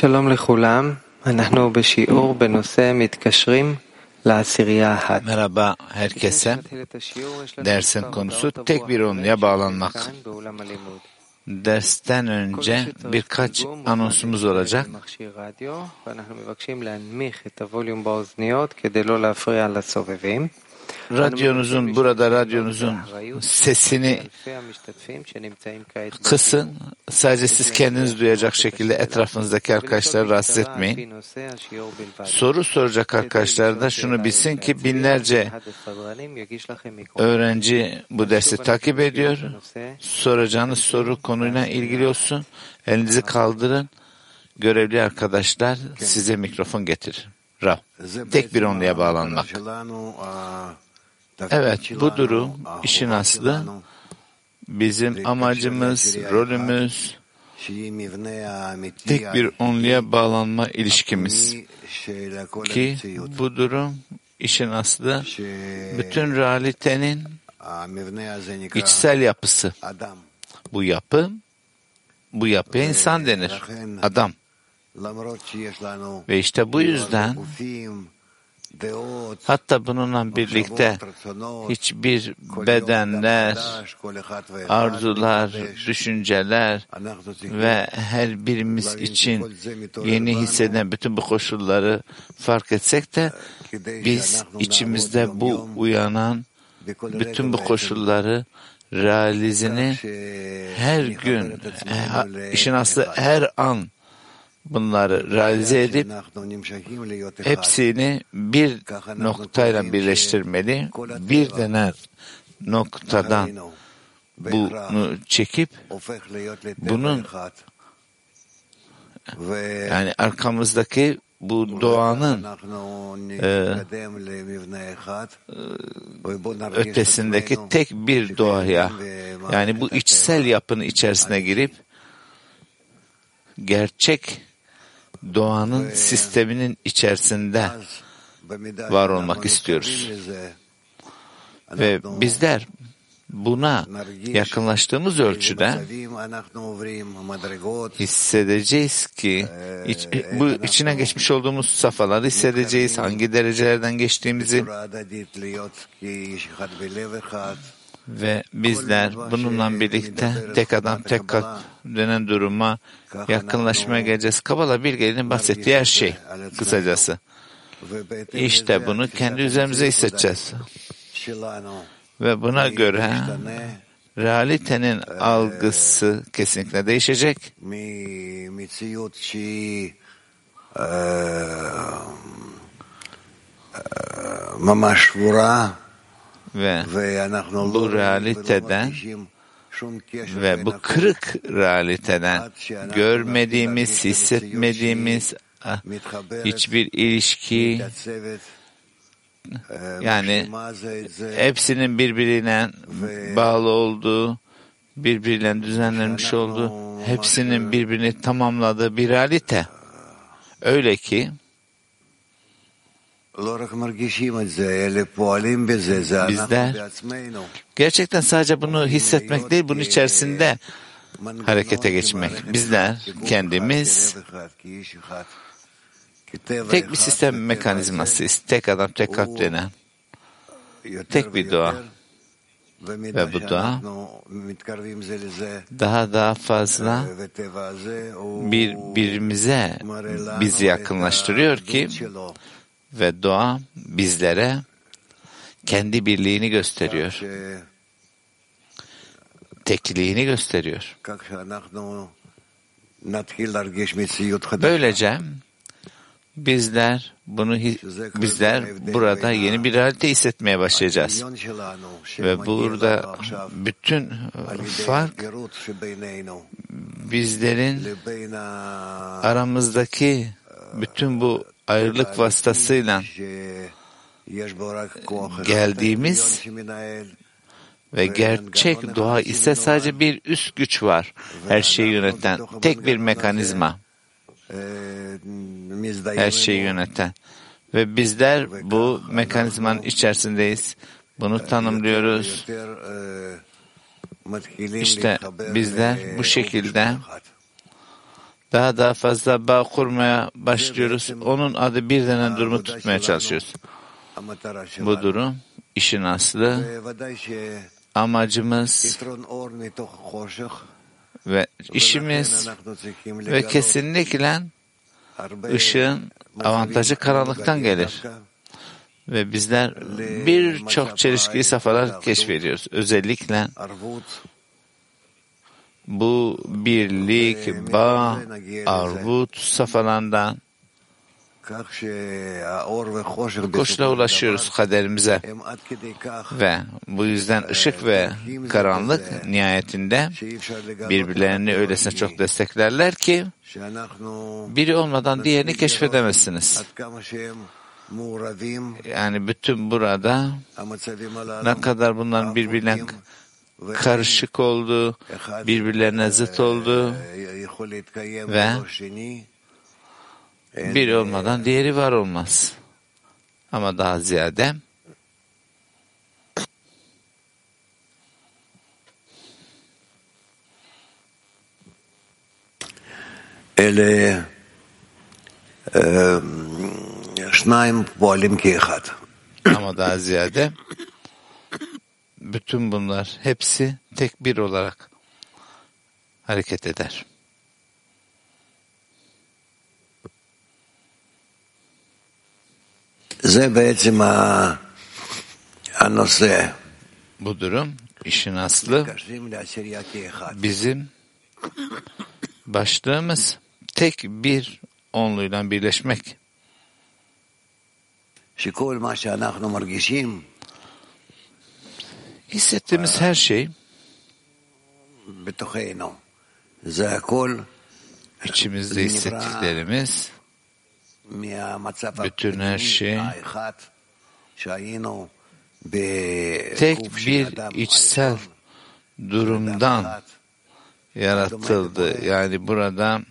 שלום לכולם, אנחנו בשיעור בנושא מתקשרים לעשירייה אחת. Merhaba herkese. Dersin konusu tek bir onluya bağlanmak. Dersten önce birkaç anonsumuz olacak. Radyonuzun, burada radyonuzun sesini kısın. Sadece siz kendiniz duyacak şekilde etrafınızdaki arkadaşları rahatsız etmeyin. Soru soracak arkadaşlar da şunu bilsin ki binlerce öğrenci bu dersi takip ediyor. Soracağınız soru konuyla ilgili olsun. Elinizi kaldırın. Görevli arkadaşlar size mikrofon getirir. Rav. Tek bir onluya bağlanmak. Evet, bu durum işin aslı. Bizim amacımız, rolümüz, tek bir onluya bağlanma ilişkimiz. Ki bu durum işin aslı bütün realitenin içsel yapısı. Bu yapı, bu yapıya insan denir. Adam. Ve işte bu yüzden Hatta bununla birlikte hiçbir bedenler, arzular, düşünceler ve her birimiz için yeni hisseden bütün bu koşulları fark etsek de biz içimizde bu uyanan bütün bu koşulları realizini her gün, işin aslı her an bunları realize edip hepsini bir noktayla birleştirmeli. Bir denen noktadan bunu çekip bunun yani arkamızdaki bu doğanın e, ötesindeki tek bir doğaya yani bu içsel yapının içerisine girip gerçek doğanın sisteminin içerisinde var olmak istiyoruz. Ve bizler buna yakınlaştığımız ölçüde hissedeceğiz ki iç, bu içine geçmiş olduğumuz safhaları hissedeceğiz. Hangi derecelerden geçtiğimizi ve bizler bununla birlikte tek adam tek kalp denen duruma yakınlaşmaya geleceğiz. Kabala Bilge'nin bahsettiği her şey kısacası. İşte bunu kendi üzerimize hissedeceğiz. Ve buna göre realitenin algısı kesinlikle değişecek. Ve bu realiteden ve bu kırık realiteden görmediğimiz, hissetmediğimiz hiçbir ilişki yani hepsinin birbirine bağlı olduğu, birbiriyle düzenlenmiş olduğu, hepsinin birbirini tamamladığı bir realite. Öyle ki Bizler gerçekten sadece bunu hissetmek değil, bunun içerisinde harekete geçmek. Bizler kendimiz. tek bir sistem mekanizmasıyız. Tek adam, tek kalp denen. Tek bir doğa. Ve bu doğa daha daha fazla birbirimize bizi yakınlaştırıyor ki ve doğa bizlere kendi birliğini gösteriyor. Tekliğini gösteriyor. Böylece bizler bunu bizler burada yeni bir realite hissetmeye başlayacağız. Ve burada bütün fark bizlerin aramızdaki bütün bu ayrılık vasıtasıyla geldiğimiz ve gerçek doğa ise sadece bir üst güç var. Her şeyi yöneten tek bir mekanizma. Her şeyi yöneten. Ve bizler bu mekanizmanın içerisindeyiz. Bunu tanımlıyoruz. İşte bizler bu şekilde daha daha fazla bağ kurmaya başlıyoruz. Onun adı bir denen durumu tutmaya çalışıyoruz. Bu durum işin aslı amacımız ve işimiz ve kesinlikle ışığın avantajı karanlıktan gelir. Ve bizler birçok çelişkili safhalar keşfediyoruz. Özellikle bu birlik, bağ, arvut safhalarından koşula ulaşıyoruz kaderimize. Ve bu yüzden ışık ve karanlık nihayetinde birbirlerini öylesine çok desteklerler ki biri olmadan diğerini keşfedemezsiniz. Yani bütün burada ne kadar bunların birbirine karışık oldu, birbirlerine zıt oldu ve biri olmadan diğeri var olmaz. Ama daha ziyade אלה שניים פועלים כאחד. ama daha ziyade bütün bunlar hepsi tek bir olarak hareket eder. Bu durum işin aslı bizim başlığımız tek bir onluyla birleşmek. Şikol ma şanahnu mergişim Hissettiğimiz her şey içimizde hissettiklerimiz bütün her şey tek bir içsel durumdan yaratıldı. Yani burada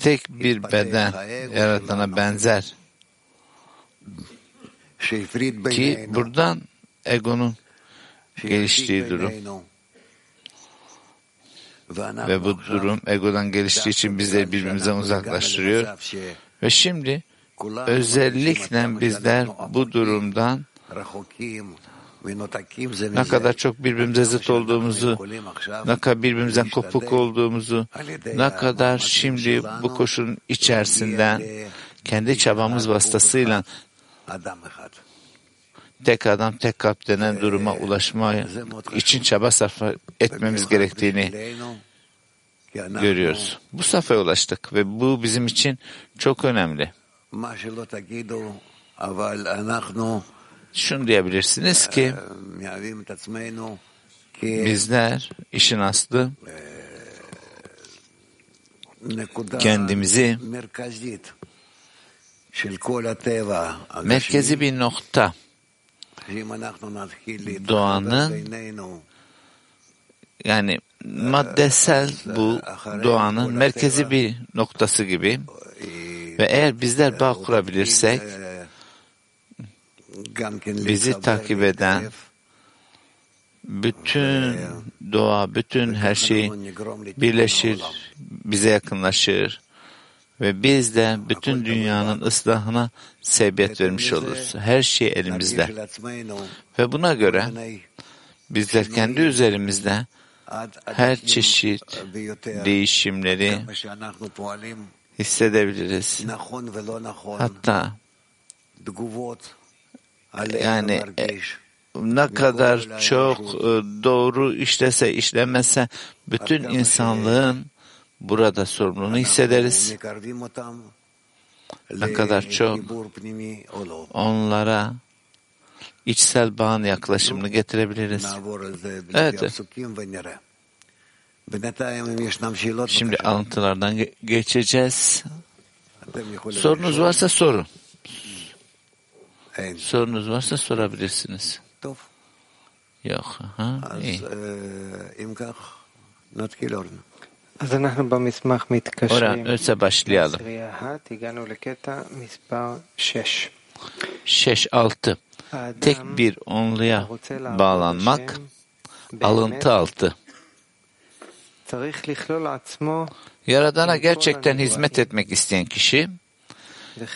tek bir beden yaratana benzer. Ki buradan egonun geliştiği durum. Ve bu durum egodan geliştiği için bizleri birbirimizden uzaklaştırıyor. Ve şimdi özellikle bizler bu durumdan ne kadar çok birbirimize zıt olduğumuzu, ne kadar birbirimizden kopuk olduğumuzu, ne kadar şimdi bu koşunun içerisinden kendi çabamız vasıtasıyla tek adam tek kalp denen duruma ulaşma için çaba sarf etmemiz gerektiğini görüyoruz. Bu safhaya ulaştık ve bu bizim için çok önemli. Şunu diyebilirsiniz ki bizler işin aslı kendimizi merkezi bir nokta doğanın yani maddesel bu doğanın merkezi bir noktası gibi ve eğer bizler bağ kurabilirsek bizi takip eden bütün doğa, bütün her şey birleşir, bize yakınlaşır ve biz de bütün dünyanın ıslahına sebebiyet vermiş oluruz. Her şey elimizde. Ve buna göre bizler kendi üzerimizde her çeşit değişimleri hissedebiliriz. Hatta yani ne kadar çok doğru işlese işlemese bütün insanlığın burada sorumluluğunu hissederiz. Ne kadar çok onlara içsel bağın yaklaşımını getirebiliriz. Evet. Şimdi alıntılardan ge- geçeceğiz. Sorunuz varsa sorun. Sorunuz varsa sorabilirsiniz. Yok. Ha? iyi. Ora öyleyse başlayalım. 6 Tek bir onluya bağlanmak alıntı altı. Yaradana gerçekten hizmet etmek isteyen kişi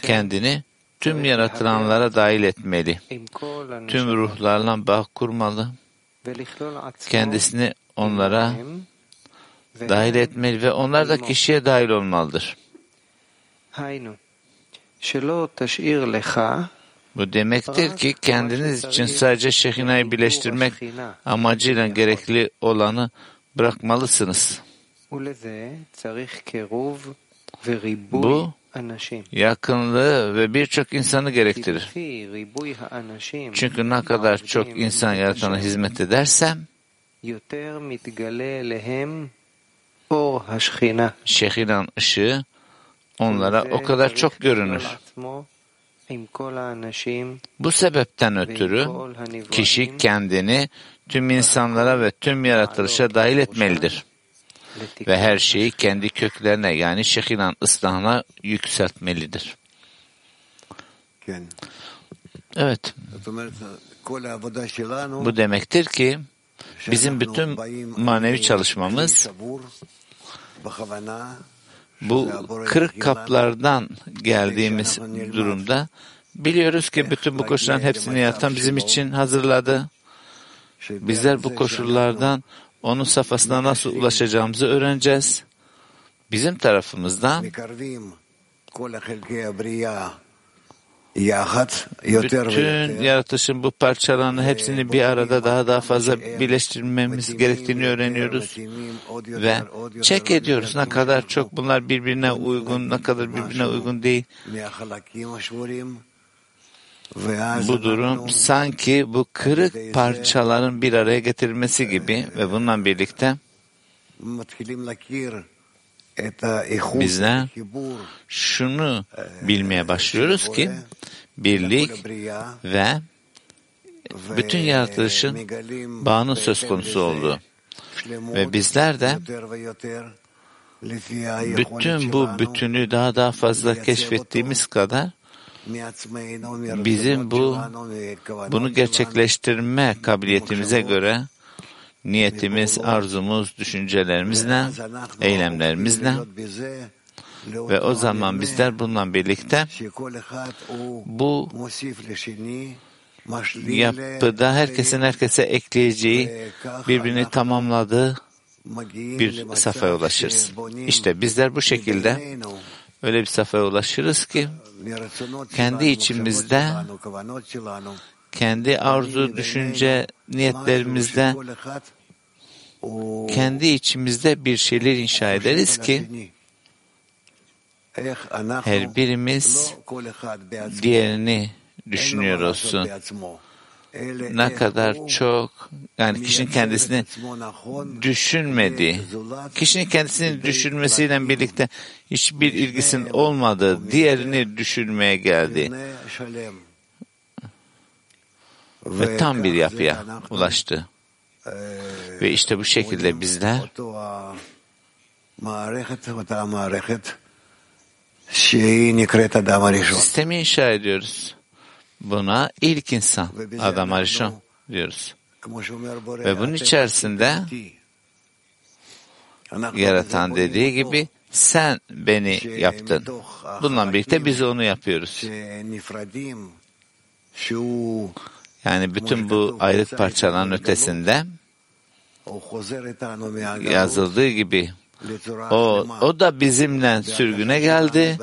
kendini tüm yaratılanlara dahil etmeli. Tüm ruhlarla bağ kurmalı. Kendisini onlara dahil etmeli ve onlar da kişiye dahil olmalıdır. Bu demektir ki kendiniz için sadece Şehina'yı birleştirmek amacıyla gerekli olanı bırakmalısınız. Bu yakınlığı ve birçok insanı gerektirir. Çünkü ne kadar çok insan yaratana hizmet edersem Şehinan ışığı onlara o kadar çok görünür. Bu sebepten ötürü kişi kendini tüm insanlara ve tüm yaratılışa dahil etmelidir. Ve her şeyi kendi köklerine yani şekilan ıslahına yükseltmelidir. Evet. Bu demektir ki bizim bütün manevi çalışmamız bu kırık kaplardan geldiğimiz durumda biliyoruz ki bütün bu koşulların hepsini yaratan bizim için hazırladı. Bizler bu koşullardan onun safhasına nasıl ulaşacağımızı öğreneceğiz. Bizim tarafımızdan bütün yaratılışın bu parçalarının hepsini bir arada daha daha fazla birleştirmemiz gerektiğini öğreniyoruz. ve çek ediyoruz. Ne kadar çok bunlar birbirine uygun ne kadar birbirine uygun değil. Bu durum sanki bu kırık parçaların bir araya getirilmesi gibi ve bununla birlikte bizler şunu bilmeye başlıyoruz ki birlik ve bütün yaratılışın bağının söz konusu oldu. Ve bizler de bütün bu bütünü daha daha fazla keşfettiğimiz kadar bizim bu bunu gerçekleştirme kabiliyetimize göre niyetimiz, arzumuz, düşüncelerimizle, eylemlerimizle ve o zaman bizler bununla birlikte bu yapıda herkesin herkese ekleyeceği, birbirini tamamladığı bir safhaya ulaşırız. İşte bizler bu şekilde öyle bir safhaya ulaşırız ki kendi içimizde kendi arzu, düşünce, niyetlerimizde kendi içimizde bir şeyler inşa ederiz ki her birimiz diğerini düşünüyor olsun. Ne kadar çok yani kişinin kendisini düşünmediği, kişinin kendisini düşünmesiyle birlikte hiçbir ilgisinin olmadığı diğerini düşünmeye geldi ve tam bir yapıya ulaştı. Ve işte bu şekilde bizler sistemi inşa ediyoruz. Buna ilk insan adam arışon diyoruz. Ve bunun içerisinde yaratan dediği gibi sen beni yaptın. Bununla birlikte biz onu yapıyoruz. Yani bütün bu ayrıt parçaların ötesinde yazıldığı gibi o, o da bizimle sürgüne geldi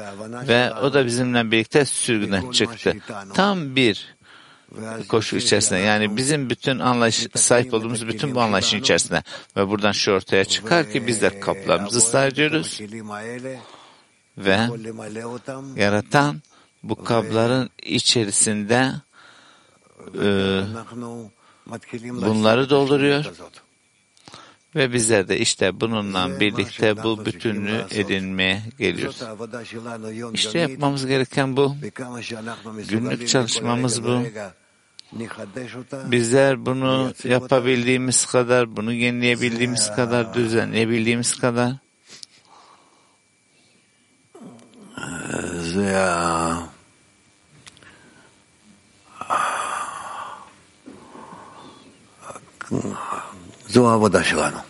ve o da bizimle birlikte sürgüne çıktı. Tam bir koşu içerisinde yani bizim bütün anlayış sahip olduğumuz bütün bu anlayışın içerisinde ve buradan şu ortaya çıkar ki biz de kaplarımızı ıslah ediyoruz ve yaratan bu kabların içerisinde e, bunları dolduruyor. Ve bizler de işte bununla birlikte bu bütünlüğü edinmeye geliyoruz. İşte yapmamız gereken bu. Günlük çalışmamız bu. Bizler bunu yapabildiğimiz kadar, bunu yenileyebildiğimiz kadar, düzenleyebildiğimiz kadar. זו העבודה שלנו.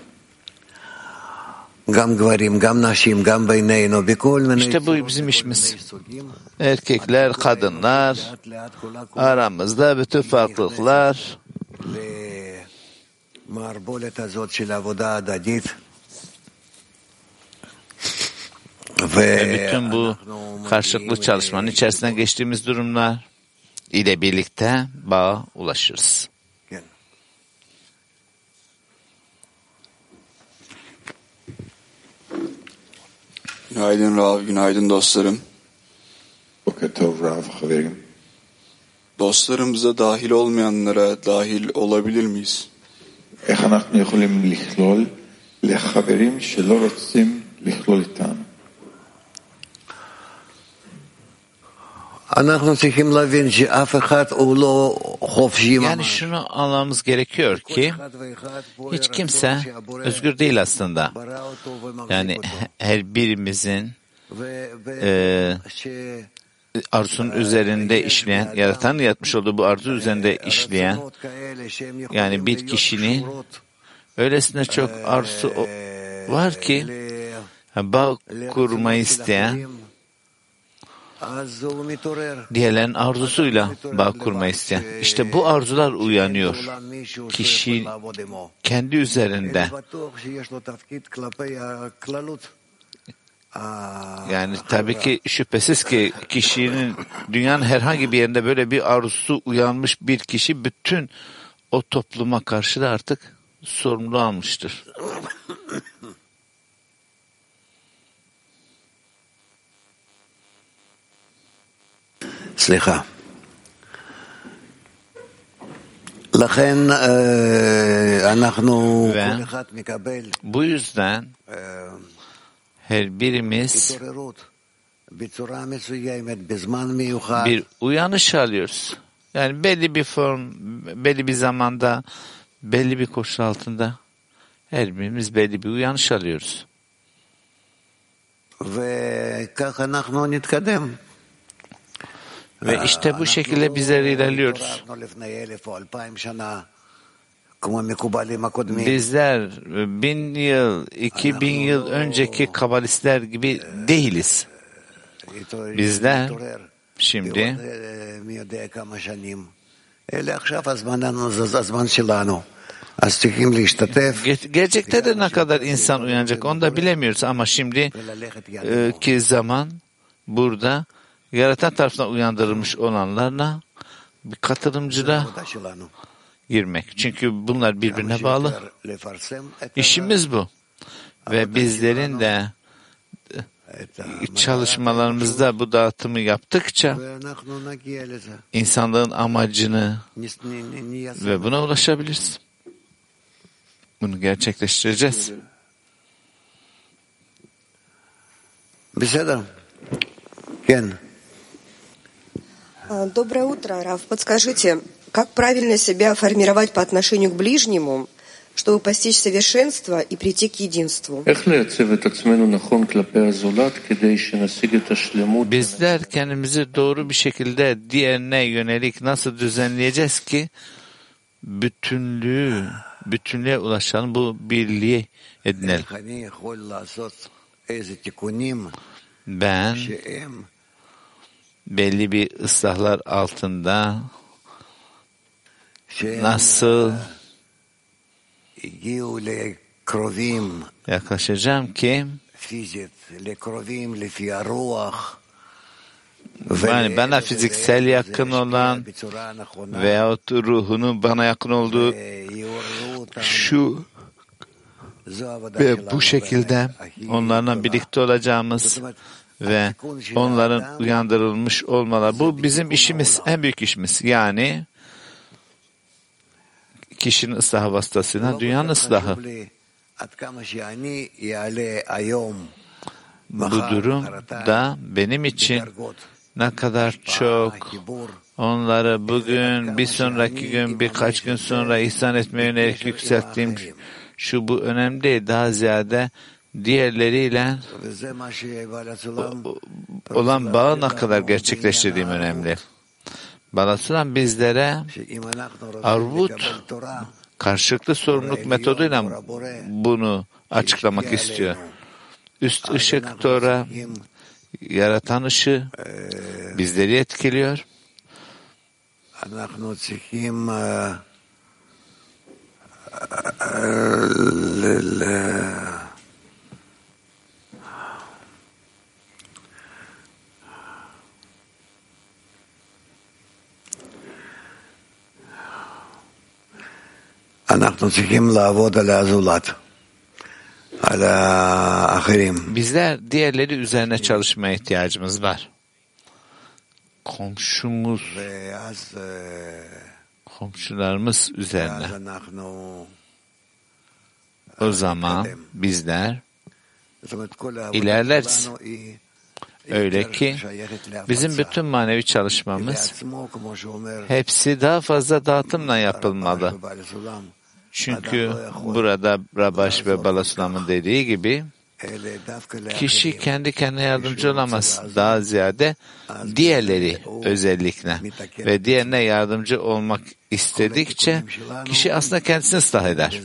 İşte bu bizim işimiz. Erkekler, kadınlar, aramızda bütün farklılıklar, ve bütün bu karşılıklı çalışmanın içerisinden geçtiğimiz durumlar ile birlikte bağa ulaşırız. Günaydın Rav, günaydın dostlarım. Dostlarımıza dahil olmayanlara dahil olabilir miyiz? איך אנחנו יכולים לכלול לחברים שלא רוצים לכלול איתנו? Yani şunu anlamamız gerekiyor ki hiç kimse özgür değil aslında. Yani her birimizin e, arzusunun üzerinde işleyen, yaratan yatmış olduğu bu arzu üzerinde işleyen yani bir kişinin öylesine çok arzusu var ki bağ kurmayı isteyen diğerlerin arzusuyla bağ kurmayı isteyen. İşte bu arzular uyanıyor. Kişi kendi üzerinde yani tabii ki şüphesiz ki kişinin dünyanın herhangi bir yerinde böyle bir arzusu uyanmış bir kişi bütün o topluma karşı da artık sorumlu almıştır. סליחה. לכן אנחנו, Ve כל אחד מקבל bu yüzden her birimiz התעוררות בצורה מסוימת, בזמן מיוחד, bir uyanış alıyoruz. Yani belli bir form, belli bir zamanda, belli bir koşul altında her birimiz belli bir uyanış alıyoruz. וכך אנחנו נתקדם. ve işte bu şekilde bizler ilerliyoruz. Bizler e, bin yıl, iki bin yıl önceki kabalistler gibi değiliz. Bizler şimdi Gerçekte de ne kadar insan uyanacak onu da bilemiyoruz ama şimdi e, ki zaman burada yaratan tarafından uyandırılmış olanlarla bir katılımcılığa girmek. Çünkü bunlar birbirine bağlı. İşimiz bu. Ve bizlerin de e, çalışmalarımızda bu dağıtımı yaptıkça insanlığın amacını ve buna ulaşabiliriz. Bunu gerçekleştireceğiz. Bismillah. Gel. А, доброе утро, Раф. Подскажите, как правильно себя формировать по отношению к ближнему, чтобы постичь совершенство и прийти к единству. Bizler kendimizi doğru bir şekilde diğerine yönelik nasıl düzenleyeceğiz ki bütünlüğü, bütünlüğe ulaşan bu birliği edinelim. Ben belli bir ıslahlar altında nasıl yaklaşacağım ki yani bana fiziksel yakın olan veyahut ruhunun bana yakın olduğu şu ve bu şekilde onlarla birlikte olacağımız ve onların uyandırılmış olmaları. Bu bizim işimiz, en büyük işimiz. Yani kişinin ıslahı vasıtasıyla dünyanın ıslahı. Bu durum da benim için ne kadar çok onları bugün, bir sonraki gün, birkaç gün sonra ihsan etmeye yönelik yükselttiğim şu bu önemli değil. Daha ziyade diğerleriyle olan bağı ne kadar gerçekleştirdiğim önemli. Balasuran bizlere arvut karşılıklı sorumluluk metoduyla bunu açıklamak istiyor. üst ışık Tora, yaratan ışığı bizleri etkiliyor. Bizler diğerleri üzerine çalışmaya ihtiyacımız var. Komşumuz, komşularımız üzerine. O zaman bizler ilerleriz. Öyle ki bizim bütün manevi çalışmamız hepsi daha fazla dağıtımla yapılmalı. Çünkü burada Rabaş ve Balaslam'ın dediği gibi kişi kendi kendine yardımcı olamaz. Daha ziyade diğerleri özellikle. Ve diğerine yardımcı olmak istedikçe kişi aslında kendisini ıslah eder.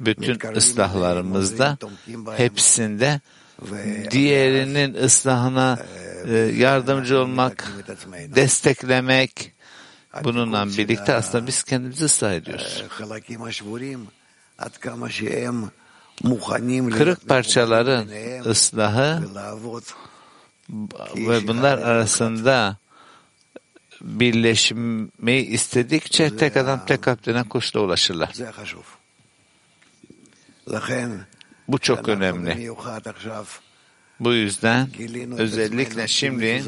Bütün ıslahlarımızda hepsinde diğerinin ıslahına e, yardımcı olmak, desteklemek, Bununla birlikte aslında biz kendimizi ıslah ediyoruz. Kırık parçaların ıslahı ve bunlar arasında birleşmeyi istedikçe tek adam tek abdine kuşla ulaşırlar. Bu çok önemli. Bu yüzden özellikle şimdi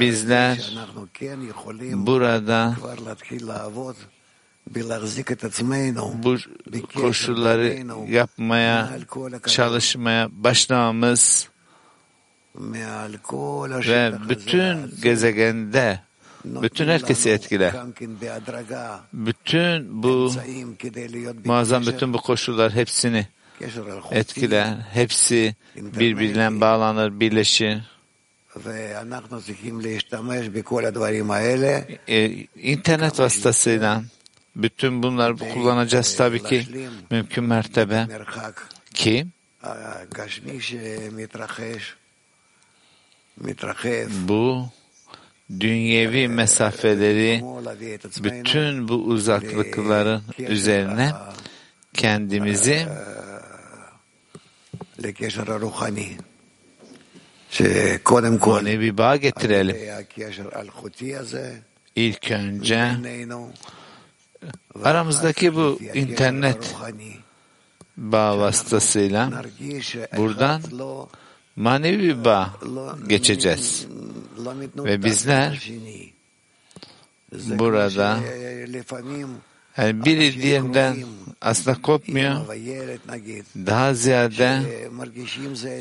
Bizler burada bu koşulları yapmaya, çalışmaya başlamamız ve bütün gezegende bütün herkesi etkile. Bütün bu muazzam bütün bu koşullar hepsini etkiler. Hepsi birbirinden bağlanır, birleşir. E, internet vasıtasıyla bütün bunları kullanacağız tabii ki. mümkün mertebe. ki? bu dünyevi mesafeleri bütün bu uzaklıkların üzerine kendimizi onu bir bağ getirelim. İlk önce aramızdaki bu internet bağ vasıtasıyla buradan manevi bir bağ geçeceğiz. Ve bizler burada yani biri diğerinden aslında kopmuyor. Daha ziyade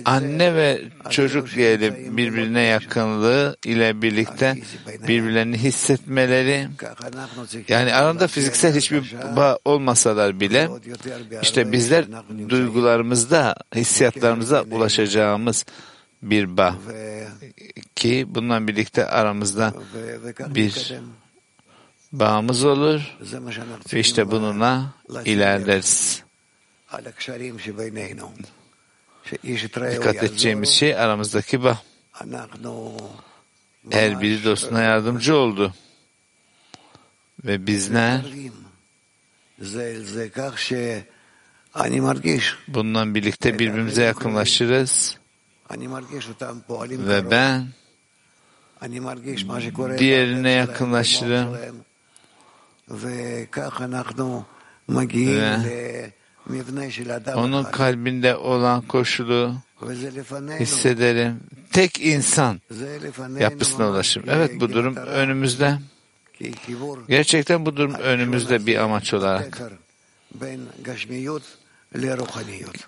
anne ve çocuk diyelim birbirine yakınlığı ile birlikte birbirlerini hissetmeleri. Yani aranda fiziksel hiçbir bağ olmasalar bile işte bizler duygularımızda hissiyatlarımıza ulaşacağımız bir bağ ki bununla birlikte aramızda bir bağımız olur ve işte bununla ilerleriz. Dikkat edeceğimiz şey aramızdaki bağ. Her biri dostuna yardımcı oldu. Ve bizler bundan birlikte birbirimize yakınlaşırız. Ve ben diğerine yakınlaşırım. Ve onun kalbinde olan koşulu hissederim. Tek insan yapısına ulaşım. Evet bu durum önümüzde. Gerçekten bu durum önümüzde bir amaç olarak.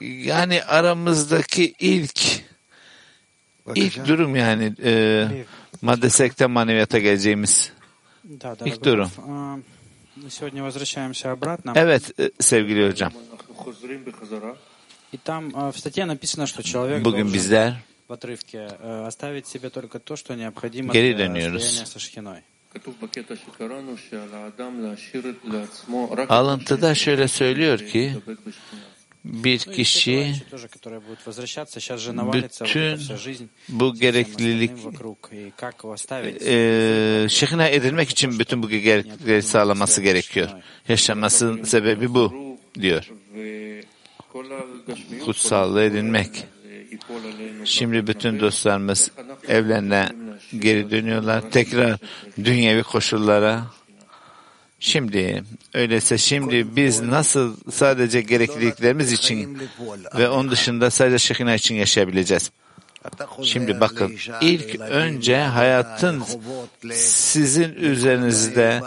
Yani aramızdaki ilk ilk durum yani e, madde maneviyata geleceğimiz ilk durum. Evet e, sevgili hocam. Bugün bizler geri dönüyoruz. Alıntıda şöyle söylüyor ki bir kişi bütün bu gereklilik e, şehna э, edilmek için bütün bu gereklilikleri sağlaması gerekiyor. Yaşamasının sebebi bu diyor. Kutsallığı edinmek. Şimdi bütün dostlarımız evlerine geri dönüyorlar. Tekrar dünyevi koşullara Şimdi öyleyse şimdi biz nasıl sadece gerekliliklerimiz için ve onun dışında sadece şekina için yaşayabileceğiz? Şimdi bakın ilk önce hayatın sizin üzerinizde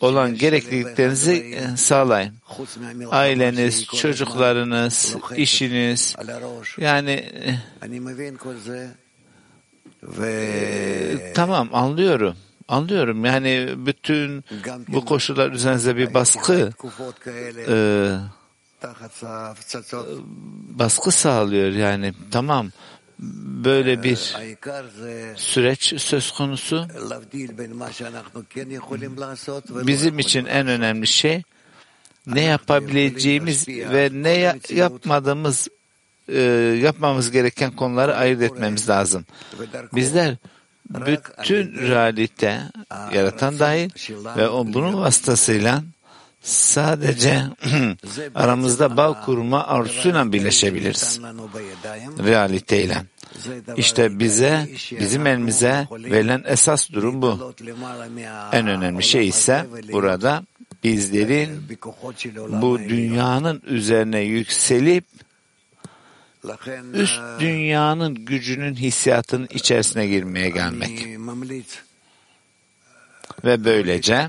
olan gerekliliklerinizi e, sağlayın. Aileniz, çocuklarınız, işiniz yani e, tamam anlıyorum. Anlıyorum yani bütün bu koşullar üzerinize bir baskı e, baskı sağlıyor yani tamam böyle bir süreç söz konusu. Bizim için en önemli şey ne yapabileceğimiz ve ne ya- yapmadığımız e, yapmamız gereken konuları ayırt etmemiz lazım. Bizler bütün realite yaratan dahil ve o bunun vasıtasıyla sadece aramızda bağ kurma arzusuyla birleşebiliriz. realiteyle. İşte bize, bizim elimize verilen esas durum bu. En önemli şey ise burada bizlerin bu dünyanın üzerine yükselip üst dünyanın gücünün hissiyatının içerisine girmeye gelmek. Ve böylece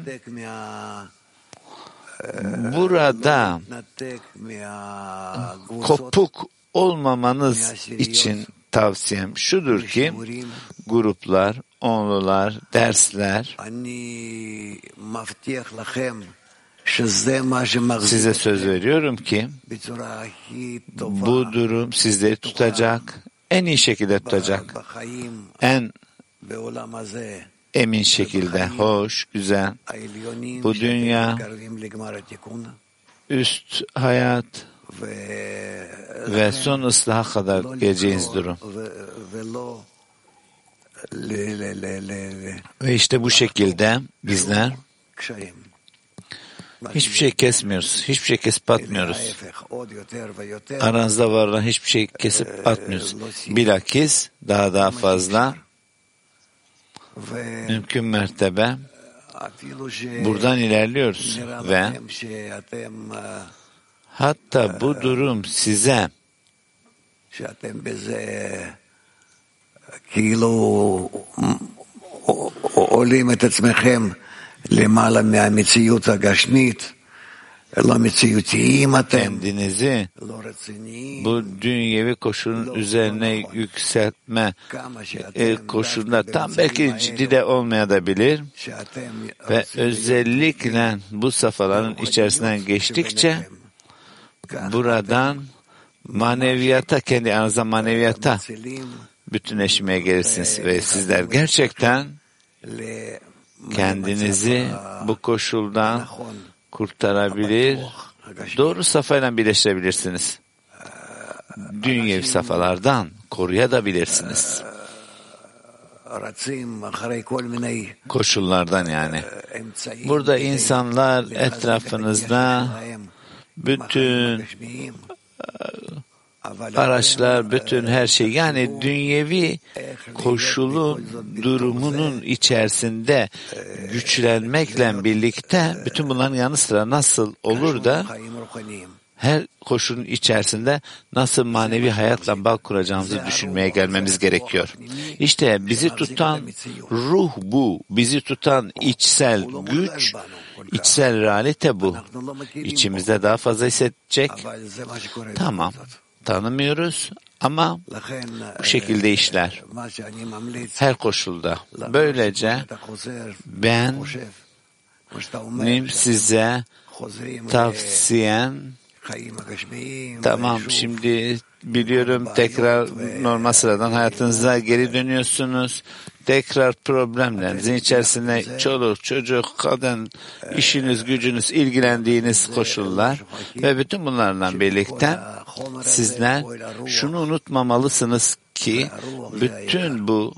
burada kopuk olmamanız için tavsiyem şudur ki gruplar, onlular, dersler size söz veriyorum ki bu durum sizleri tutacak, en iyi şekilde tutacak, en emin şekilde, hoş, güzel, bu dünya, üst hayat ve son ıslaha kadar geleceğiniz durum. Ve işte bu şekilde bizler Hiçbir şey kesmiyoruz. Hiçbir şey kesip atmıyoruz. Aranızda var olan hiçbir şey kesip atmıyoruz. Bilakis daha daha fazla mümkün mertebe buradan ilerliyoruz ve hatta bu durum size olim et למעלה מהמציאות הגשמית, לא מציאותיים אתם, kendinizi לא רציניים, bu dünyevi koşulun üzerine yükseltme כמה שאתם e, koşulunda tam belki ciddi de olmayabilir שאתם ve özellikle bu safhaların içerisinden geçtikçe buradan maneviyata, kendi aranızda maneviyata bütünleşmeye gelirsiniz ve sizler gerçekten kendinizi bu koşuldan kurtarabilir, doğru safayla birleştirebilirsiniz. Dünyevi safalardan koruyabilirsiniz. Koşullardan yani. Burada insanlar etrafınızda bütün araçlar, bütün her şey yani dünyevi koşulu durumunun içerisinde güçlenmekle birlikte bütün bunların yanı sıra nasıl olur da her koşulun içerisinde nasıl manevi hayatla bağ kuracağımızı düşünmeye gelmemiz gerekiyor. İşte bizi tutan ruh bu, bizi tutan içsel güç, içsel realite bu. İçimizde daha fazla hissedecek. Tamam, tanımıyoruz ama bu şekilde işler. Her koşulda. Böylece ben benim size tavsiyem Tamam şimdi biliyorum tekrar normal sıradan hayatınıza geri dönüyorsunuz. Tekrar problemlerinizin içerisinde çoluk, çocuk, kadın, işiniz, gücünüz, ilgilendiğiniz koşullar ve bütün bunlarla birlikte sizler şunu unutmamalısınız ki bütün bu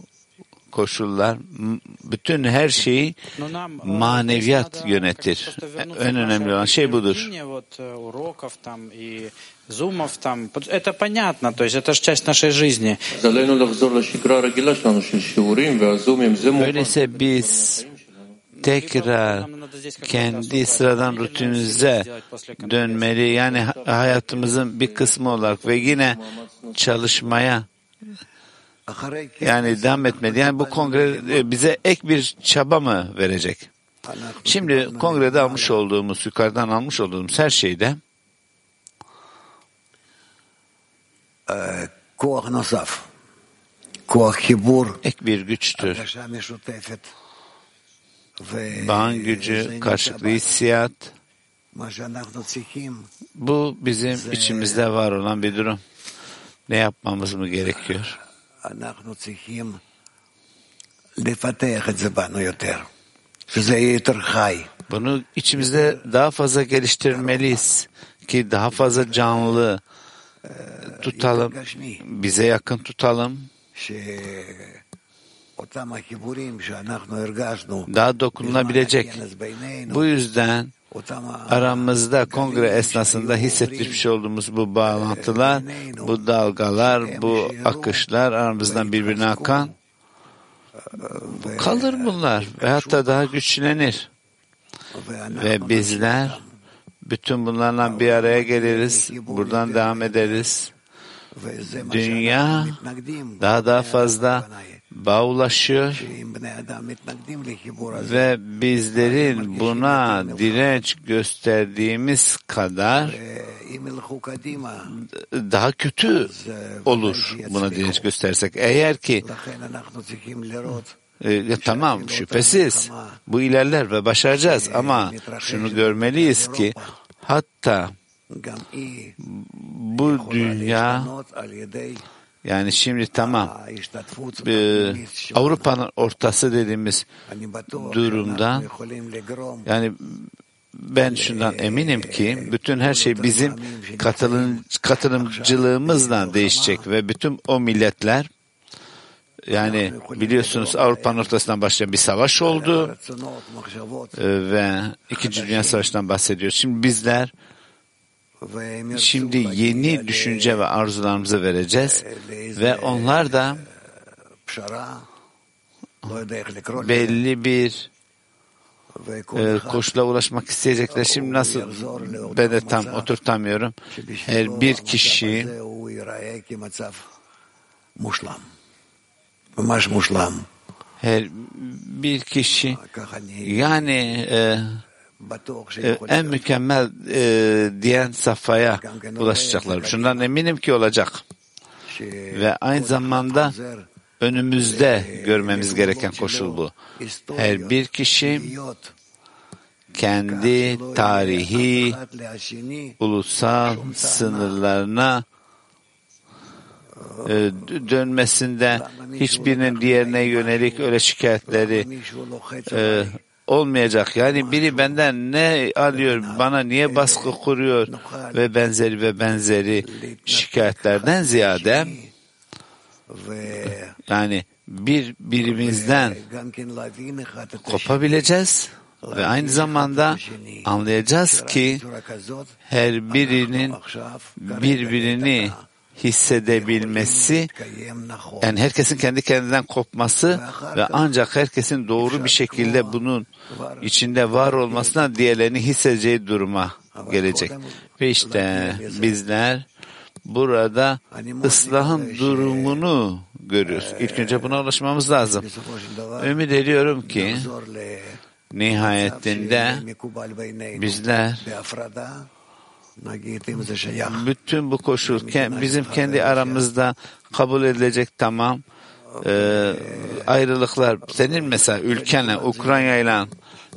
koşullar, bütün her şeyi э, maneviyat yönetir. En önemli olan şey budur. Э, зумов там, это понятно, то есть это же часть нашей жизни. Öyleyse biz tekrar kendi sıradan rutinimize dönmeli. Yani hayatımızın bir kısmı olarak ve yine çalışmaya yani devam etmedi. Yani bu kongre e, bize ek bir çaba mı verecek? Şimdi kongrede almış olduğumuz, yukarıdan almış olduğumuz her şeyde kuah nasaf, kuah kibur ek bir güçtür. Bağın gücü, karşılıklı hissiyat. Bu bizim içimizde var olan bir durum. Ne yapmamız mı gerekiyor? אנחנו צריכים לפתח את זה בנו יותר, שזה יהיה יותר חי. Bunu içimizde daha fazla geliştirmeliyiz ki daha fazla canlı e, tutalım, bize yakın tutalım, daha dokunulabilecek. Bu yüzden aramızda kongre esnasında hissetmiş şey olduğumuz bu bağlantılar, bu dalgalar, bu akışlar aramızdan birbirine akan kalır bunlar ve hatta daha güçlenir. Ve bizler bütün bunlarla bir araya geliriz, buradan devam ederiz. Dünya daha daha fazla bağulaşıyor ve bizlerin buna direnç gösterdiğimiz kadar daha kötü olur buna direnç göstersek. Eğer ki e, tamam şüphesiz bu ilerler ve başaracağız ama şunu görmeliyiz ki hatta bu dünya yani şimdi tamam ee, Avrupa'nın ortası dediğimiz durumda yani ben şundan eminim ki bütün her şey bizim katılım, katılımcılığımızla değişecek ve bütün o milletler yani biliyorsunuz Avrupa'nın ortasından başlayan bir savaş oldu ee, ve İkinci Dünya Savaşı'ndan bahsediyoruz. Şimdi bizler Şimdi yeni düşünce ve arzularımızı vereceğiz ve onlar da belli bir e, koşula ulaşmak isteyecekler. Şimdi nasıl ben de tam oturtamıyorum. Her bir kişi her bir kişi yani e, e, en mükemmel e, diyen safhaya ulaşacaklar. Şundan eminim ki olacak. Ve aynı zamanda önümüzde görmemiz gereken koşul bu. Her bir kişi kendi tarihi ulusal sınırlarına e, dönmesinde hiçbirinin diğerine yönelik öyle şikayetleri e, olmayacak. Yani biri benden ne alıyor, bana niye baskı kuruyor ve benzeri ve benzeri şikayetlerden ziyade yani bir birimizden kopabileceğiz ve aynı zamanda anlayacağız ki her birinin birbirini hissedebilmesi yani herkesin kendi kendinden kopması ve ancak herkesin doğru bir şekilde bunun içinde var olmasına diğerlerini hissedeceği duruma gelecek. Ve işte bizler burada ıslahın durumunu görüyoruz. İlk önce buna ulaşmamız lazım. Ümit ediyorum ki nihayetinde bizler bütün bu koşul ke- bizim kendi aramızda kabul edilecek tamam e, ayrılıklar senin mesela ülkenle Ukrayna ile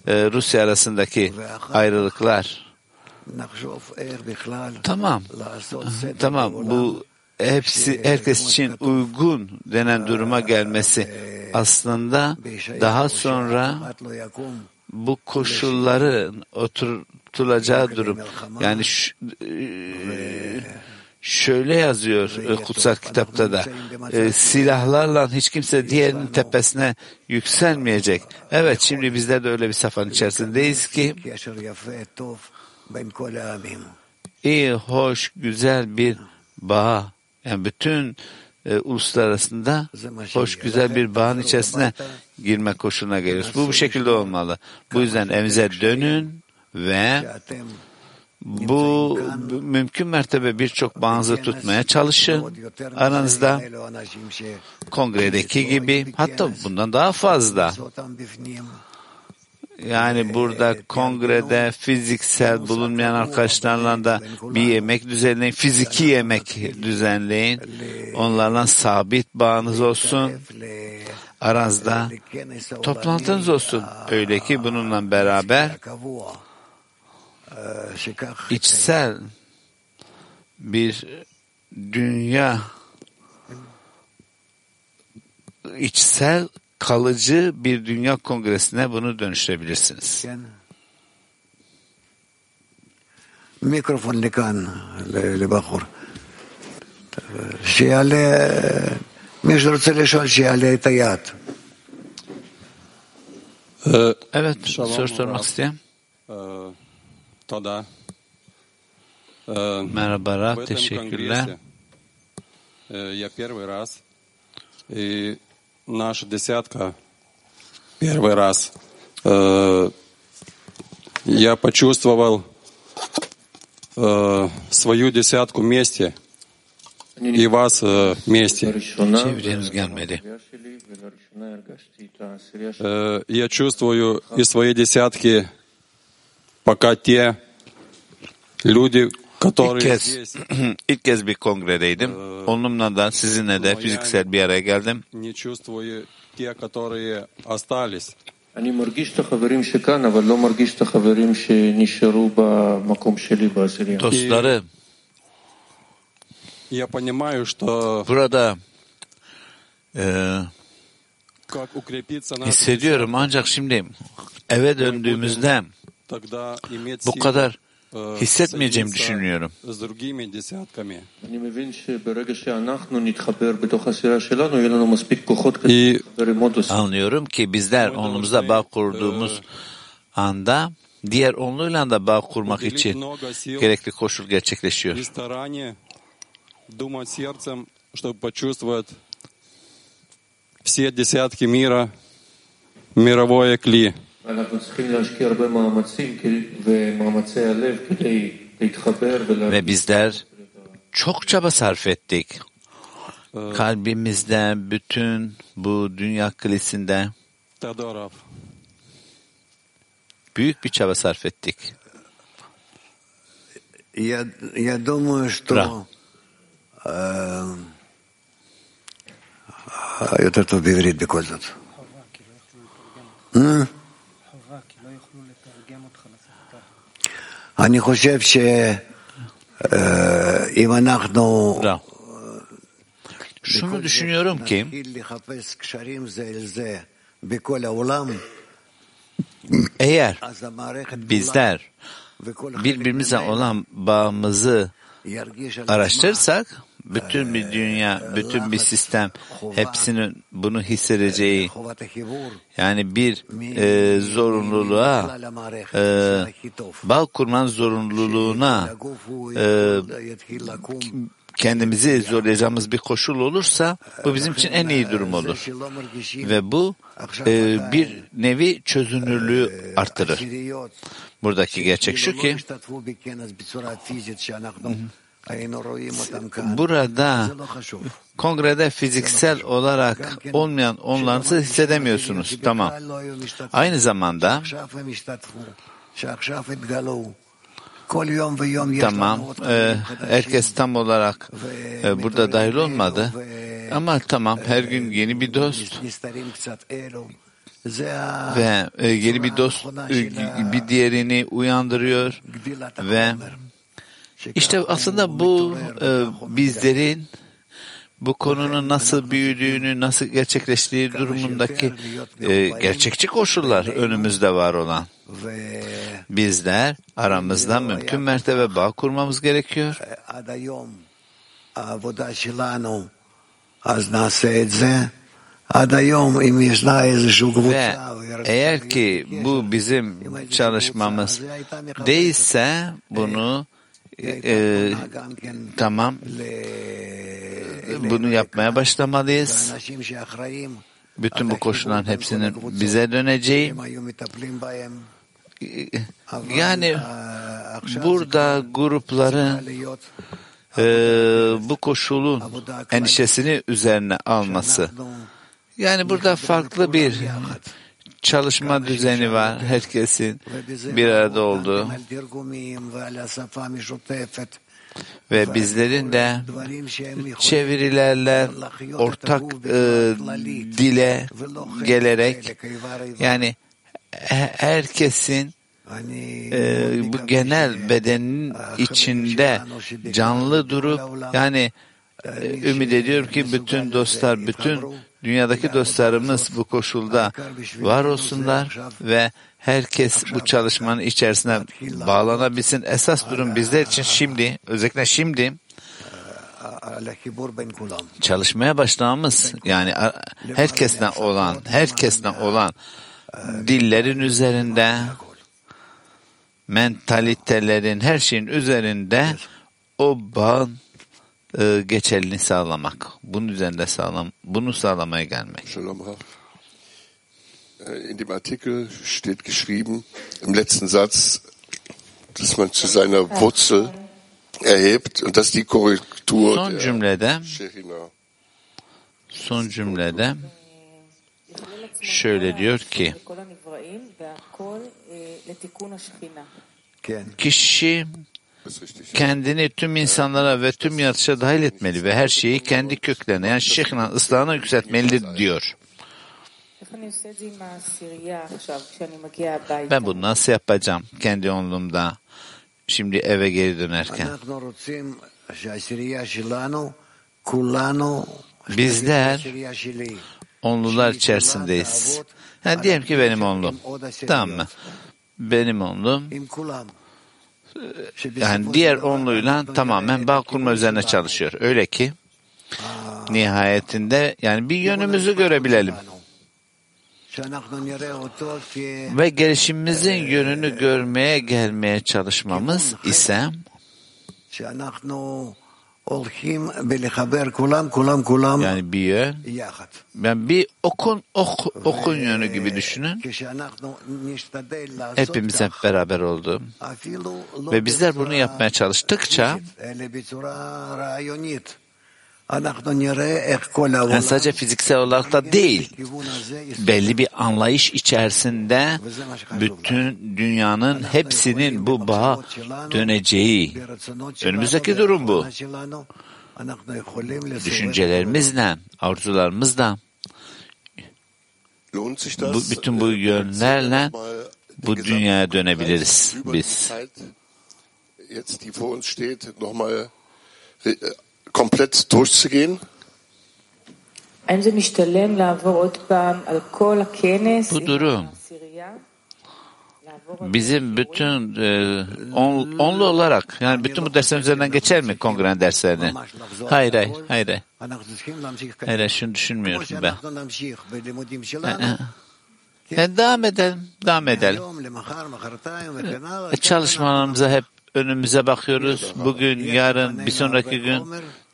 e, Rusya arasındaki ayrılıklar. Tamam. Tamam bu hepsi herkes için uygun denen duruma gelmesi aslında daha sonra bu koşulların oturtulacağı durum. Yani ş- e, şöyle yazıyor kutsal kitapta da. e, silahlarla hiç kimse diğerinin tepesine yükselmeyecek. Evet şimdi bizler de öyle bir safhanın içerisindeyiz ki iyi, hoş, güzel bir bağ. Yani bütün e, uluslar arasında hoş, güzel bir bağın içerisine girme koşuluna geliyoruz. Bu bu şekilde olmalı. Bu yüzden evinize dönün ve bu mümkün mertebe birçok bağınızı tutmaya çalışın. Aranızda kongredeki gibi hatta bundan daha fazla. Yani burada kongrede fiziksel bulunmayan arkadaşlarla da bir yemek düzenleyin, fiziki yemek düzenleyin. Onlarla sabit bağınız olsun. Aranızda toplantınız olsun. Öyle ki bununla beraber içsel bir dünya içsel kalıcı bir dünya kongresine bunu dönüştürebilirsiniz. מיקרופון לכאן, ל- לבחור. שיעלה, מי שרוצה לשאול שיעלה את היד. Evet, soru sormak isteyen. Merhaba, В Rab, этом teşekkürler. э, я первый раз, и наша десятка первый раз. Э, Я почувствовал э, свою десятку вместе и вас э, вместе. Э, Я чувствую из своей десятки İlk которые kez, здесь, ilk kez bir kongredeydim. Onunla da sizinle de fiziksel bir araya geldim. не чувствую те, которые остались. אני מרגיש את החברים שכאן, אבל לא מרגיש את החברים שנשארו במקום שלי בעשירייה. Dostları Я понимаю, что burada e, как укрепиться надо, hissediyorum ancak şimdi eve döndüğümüzde тогда иметь bu kadar hissetmeyeceğimi düşünüyorum. Anlıyorum ki bizler onumuza bağ kurduğumuz anda diğer onluyla da bağ kurmak için gerekli koşul gerçekleşiyor. все десятки мира мировое кли. Ve bizler çok çaba sarf ettik. Kalbimizde bütün bu dünya kilisinde büyük bir çaba sarf ettik. Я, я думаю, что э, вот это в Биврит Бекользат. אני חושב שאם אנחנו Da. Şunu düşünüyorum ki נתחיל לחפש קשרים זה אל זה בכל העולם, eğer אז המערכת כולה bizler וכל חלק birbirimize ממנה olan bağımızı ירגיש על עצמה araştırırsak bütün bir dünya, bütün bir sistem hepsinin bunu hissedeceği yani bir e, zorunluluğa e, bağ kurman zorunluluğuna e, kendimizi zorlayacağımız bir koşul olursa bu bizim için en iyi durum olur. Ve bu e, bir nevi çözünürlüğü artırır. Buradaki gerçek şu ki Burada kongrede fiziksel olarak olmayan onlarınızı hissedemiyorsunuz. Tamam. Aynı zamanda Tamam. Ee, herkes tam olarak e, burada dahil olmadı. Ama tamam her gün yeni bir dost ve e, yeni bir dost e, bir diğerini uyandırıyor ve işte aslında bu e, bizlerin bu konunun nasıl büyüdüğünü, nasıl gerçekleştiği durumundaki e, gerçekçi koşullar önümüzde var olan. Bizler aramızdan mümkün mertebe bağ kurmamız gerekiyor. Ve eğer ki bu bizim çalışmamız değilse bunu e, tamam bunu yapmaya başlamalıyız. Bütün bu koşulların hepsinin bize döneceği yani burada grupların e, bu koşulun endişesini üzerine alması. Yani burada farklı bir çalışma düzeni var. Herkesin bir arada olduğu. ve bizlerin de çevirilerle ortak e, dile gelerek yani herkesin e, bu genel bedenin içinde canlı durup yani e, ümit ediyorum ki bütün dostlar, bütün dünyadaki dostlarımız bu koşulda var olsunlar ve herkes bu çalışmanın içerisine bağlanabilsin. Esas durum bizler için şimdi, özellikle şimdi çalışmaya başlamamız yani herkesten olan, herkesten olan dillerin üzerinde mentalitelerin her şeyin üzerinde o bağın e, geçerliliğini sağlamak. Bunun üzerinde sağlam, bunu sağlamaya gelmek. Shalom Rav. In dem Artikel steht geschrieben, im letzten Satz, dass man zu seiner Wurzel erhebt und dass die Korrektur son cümlede son cümlede şöyle diyor ki kişi kendini tüm insanlara ve tüm yaratışa dahil etmeli ve her şeyi kendi köklerine yani şeklen ıslahına yükseltmelidir diyor. Ben bunu nasıl yapacağım kendi onluğumda şimdi eve geri dönerken? Bizler onlular içerisindeyiz. Yani diyelim ki benim onlum. Tamam mı? Benim onlum yani diğer onluyla tamamen bağ kurma üzerine çalışıyor. Öyle ki nihayetinde yani bir yönümüzü görebilelim. Ve gelişimimizin yönünü görmeye gelmeye çalışmamız ise yani bir yön ben bir okun ok, okun yönü gibi düşünün. Hepimiz hep beraber oldu ve bizler bunu yapmaya çalıştıkça yani sadece fiziksel olarak da değil, belli bir anlayış içerisinde bütün dünyanın hepsinin bu bağa döneceği. Önümüzdeki durum bu. Düşüncelerimizle, arzularımızla, bu, bütün bu yönlerle bu dünyaya dönebiliriz biz. Komplett durchzugehen? Bu durum bizim bütün e, on, onlu olarak yani bütün bu derslerin üzerinden geçer mi kongren derslerini? Hayır hayır hayır. Hayır, şunu düşünmüyorum ben. Yani devam edelim, devam edelim. E, çalışmalarımıza hep önümüze bakıyoruz. Bugün, yarın, bir sonraki gün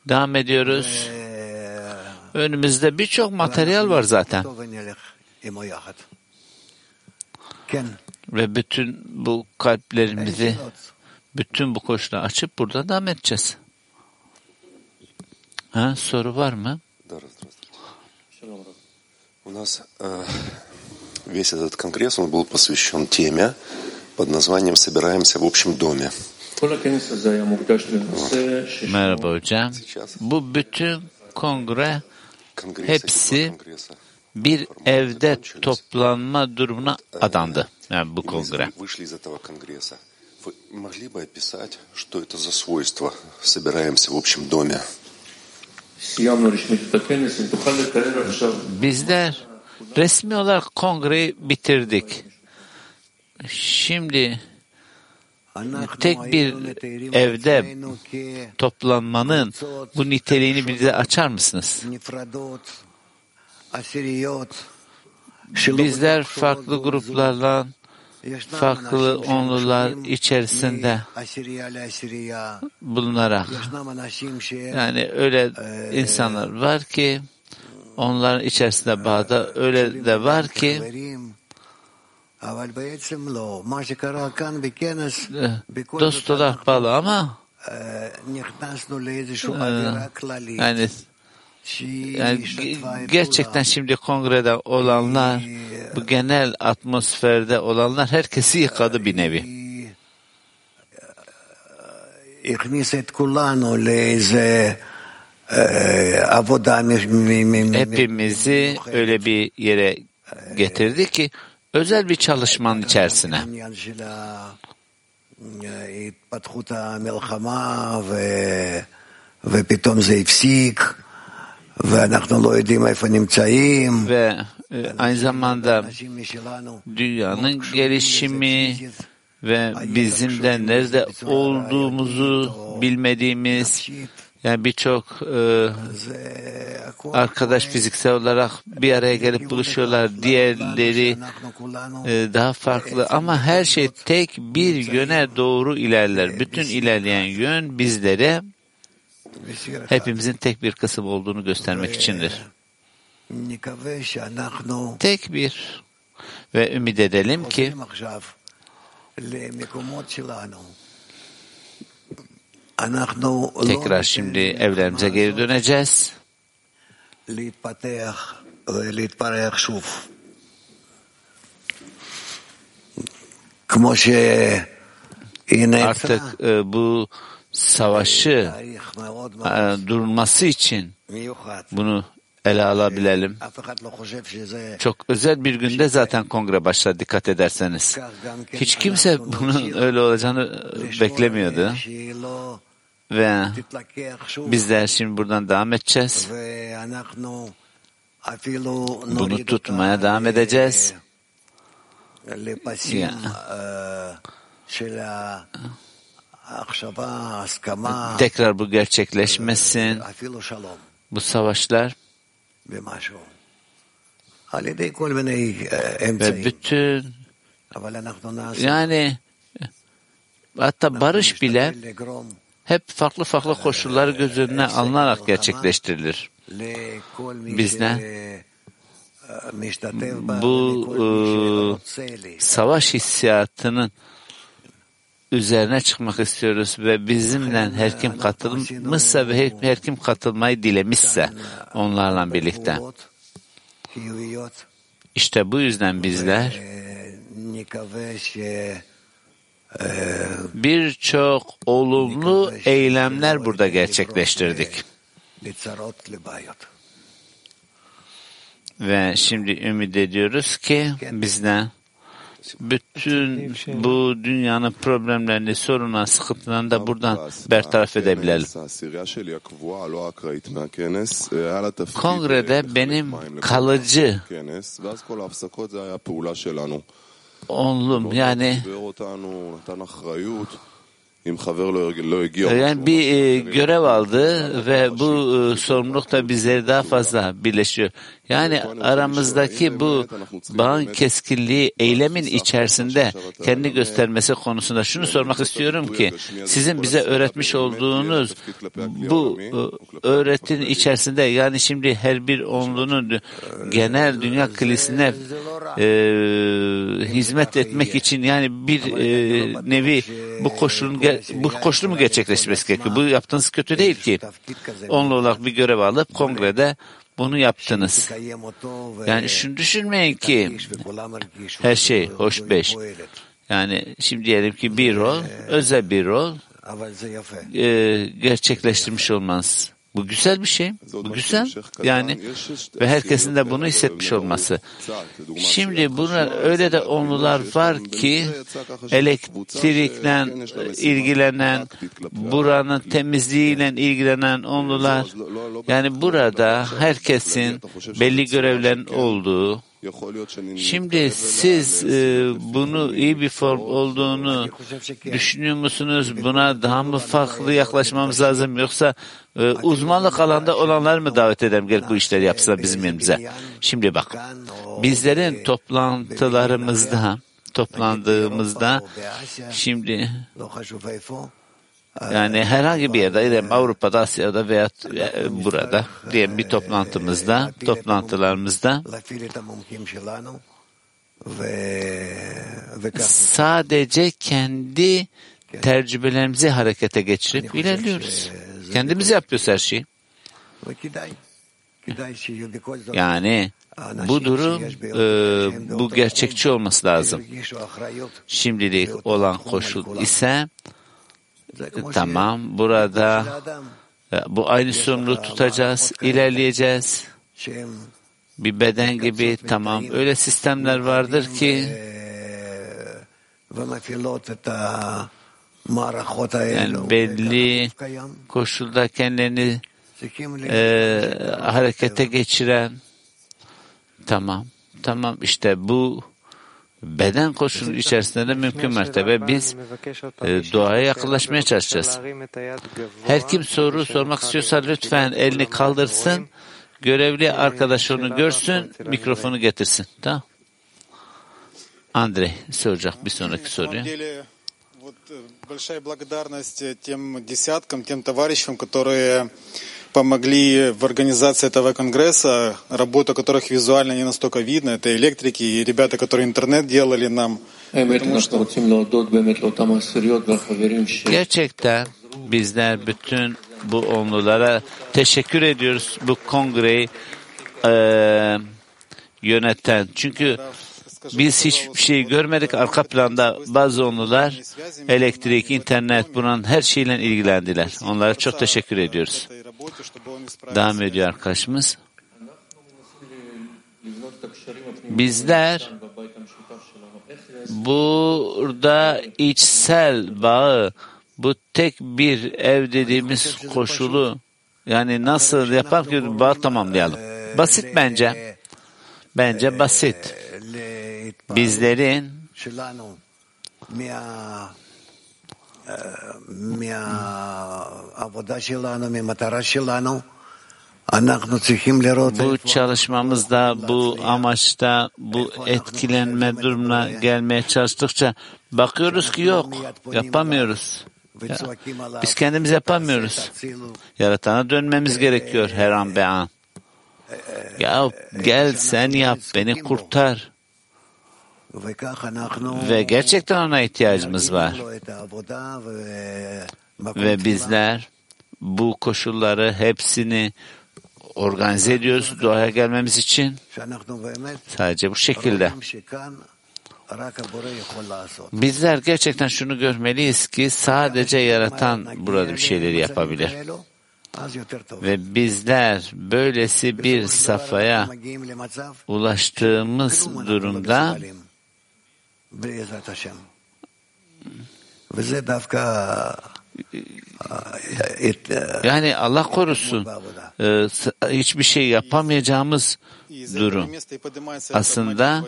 devam ediyoruz. Önümüzde birçok materyal var zaten. Ve bütün bu kalplerimizi, bütün bu koşulları açıp burada devam edeceğiz. Ha, soru var mı? У нас э, весь этот конгресс он был посвящен теме под названием «Собираемся в общем доме». Merhaba hocam. Bu bütün kongre hepsi bir evde toplanma durumuna adandı. Yani bu kongre. Bizler resmi olarak kongreyi bitirdik. Şimdi tek bir evde toplanmanın bu niteliğini bize açar mısınız? Bizler farklı gruplarla farklı onlular içerisinde bulunarak yani öyle insanlar var ki onların içerisinde bağda öyle de var ki dost olarak bağlı ama yani yani gerçekten şimdi kongrede olanlar, bu genel atmosferde olanlar herkesi yıkadı bir nevi. Hepimizi öyle bir yere getirdi ki özel bir çalışmanın içerisine. Ve e, aynı zamanda dünyanın gelişimi ve bizim de nerede olduğumuzu bilmediğimiz yani birçok e, arkadaş fiziksel olarak bir araya gelip buluşuyorlar. Diğerleri e, daha farklı ama her şey tek bir yöne doğru ilerler. Bütün ilerleyen yön bizlere hepimizin tek bir kısım olduğunu göstermek içindir. Tek bir ve ümit edelim ki tekrar şimdi evlerimize geri döneceğiz. Artık e, bu savaşı e, durması için bunu ele alabilelim. Çok özel bir günde zaten kongre başladı dikkat ederseniz. Hiç kimse bunun öyle olacağını beklemiyordu. Ve bizler şimdi buradan devam edeceğiz. Bunu tutmaya devam edeceğiz. Yani. Tekrar bu gerçekleşmesin. Bu savaşlar ve bütün yani hatta barış bile hep farklı farklı koşulları göz önüne alınarak gerçekleştirilir. Bizler bu e, savaş hissiyatının üzerine çıkmak istiyoruz ve bizimle her kim katılmışsa ve her, her kim katılmayı dilemişse onlarla birlikte. İşte bu yüzden bizler birçok olumlu eylemler burada gerçekleştirdik. Ve şimdi ümit ediyoruz ki bizden bütün bu dünyanın problemlerini, sorunlarını, sıkıntılarını da buradan bertaraf edebilelim. Kongrede benim kalıcı onlum yani yani bir e, görev aldı ve bu e, sorumluluk da bizleri daha fazla birleşiyor. Yani aramızdaki bu bağın keskinliği eylemin içerisinde kendi göstermesi konusunda şunu sormak istiyorum ki sizin bize öğretmiş olduğunuz bu e, öğretinin içerisinde yani şimdi her bir onlunun genel dünya kilisine e, hizmet etmek için yani bir e, nevi bu koşulun bu koşulu mu gerçekleşmesi gerekiyor? Bu yaptığınız kötü değil ki. Onlu olarak bir görev alıp kongrede bunu yaptınız. Yani şunu düşünmeyin ki her şey hoş beş. Yani şimdi diyelim ki bir rol, özel bir rol e, gerçekleştirmiş olmanız. Bu güzel bir şey. Bu güzel. Yani ve herkesin de bunu hissetmiş olması. Şimdi bunlar öyle de onlular var ki elektrikle ilgilenen, buranın temizliğiyle ilgilenen onlular. Yani burada herkesin belli görevlerin olduğu, Şimdi siz e, bunu iyi bir form olduğunu düşünüyor musunuz? Buna daha mı farklı yaklaşmamız lazım? yoksa e, uzmanlık alanda olanlar mı davet edelim? Gel bu işleri yapsınlar bizim yerimize? Şimdi bak bizlerin toplantılarımızda toplandığımızda şimdi yani herhangi bir yerde diyelim Avrupa'da, Asya'da veya burada diyelim bir toplantımızda, toplantılarımızda sadece kendi tecrübelerimizi harekete geçirip ilerliyoruz. Kendimiz yapıyoruz her şeyi. Yani bu durum e, bu gerçekçi olması lazım. Şimdilik olan koşul ise Tamam, burada bu aynı sorumluluğu tutacağız, ilerleyeceğiz. Bir beden gibi tamam. öyle sistemler vardır ki yani belli koşulda kendilerini e, harekete geçiren tamam tamam. İşte bu beden koşulu içerisinde de mümkün mertebe biz e, doğaya yaklaşmaya çalışacağız. Her kim soru sormak istiyorsa lütfen elini kaldırsın, görevli arkadaş onu görsün, mikrofonu getirsin. Tamam. Andrei soracak bir sonraki soruyu. Большая благодарность тем десяткам, тем товарищам, которые помогли в организации этого конгресса, работа которых визуально не настолько видно. Это электрики и ребята, которые интернет делали нам. Gerçekten bizler bütün bu onlulara teşekkür ediyoruz bu kongreyi e, yöneten. Çünkü biz hiçbir şey görmedik. Arka planda bazı onlular elektrik, internet bunun her şeyle ilgilendiler. Onlara çok teşekkür ediyoruz. Devam ediyor arkadaşımız. Bizler burada içsel bağı, bu tek bir ev dediğimiz koşulu yani nasıl yapar ki bağı tamamlayalım. Basit bence. Bence basit. Bizlerin bu çalışmamızda, bu amaçta, bu etkilenme durumuna gelmeye çalıştıkça bakıyoruz ki yok, yapamıyoruz. Ya, biz kendimiz yapamıyoruz. Yaratana dönmemiz gerekiyor her an be an. Ya gel sen yap, beni kurtar. Ve gerçekten ona ihtiyacımız var. Ve bizler bu koşulları hepsini organize ediyoruz doğaya gelmemiz için. Sadece bu şekilde. Bizler gerçekten şunu görmeliyiz ki sadece yaratan burada bir şeyleri yapabilir. Ve bizler böylesi bir safhaya ulaştığımız durumda yani Allah korusun hiçbir şey yapamayacağımız durum. Aslında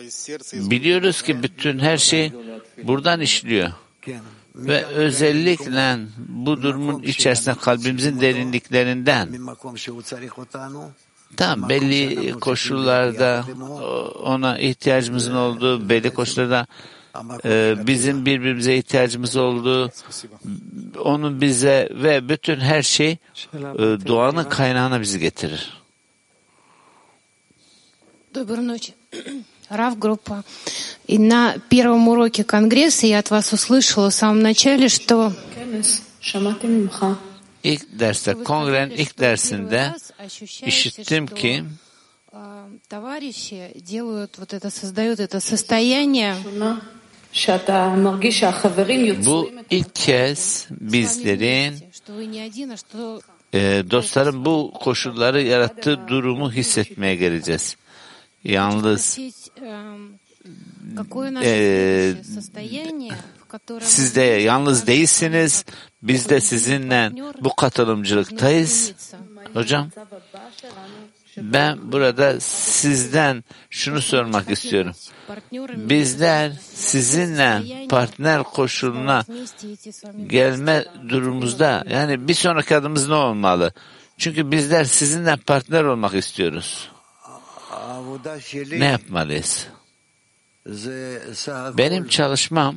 biliyoruz ki bütün her şey buradan işliyor. Ve özellikle bu durumun içerisinde kalbimizin derinliklerinden Tamam belli koşullarda ona ihtiyacımızın olduğu, belli koşullarda e, bizim birbirimize ihtiyacımız olduğu, onun bize ve bütün her şey e, doğanın kaynağına bizi getirir. Доброй ночи. Рав группа. И на первом уроке Конгресса я от вас услышала в самом начале, что İlk derste, kongrenin ilk dersinde işittim ki товарищи делают вот это, создают это состояние, bu ilk kez bizlerin e, dostların bu koşulları yarattığı durumu hissetmeye geleceğiz. Yalnız e, siz de yalnız değilsiniz. Biz de sizinle bu katılımcılıktayız. Hocam ben burada sizden şunu sormak istiyorum. Bizler sizinle partner koşuluna gelme durumumuzda yani bir sonraki adımız ne olmalı? Çünkü bizler sizinle partner olmak istiyoruz. Ne yapmalıyız? Benim çalışmam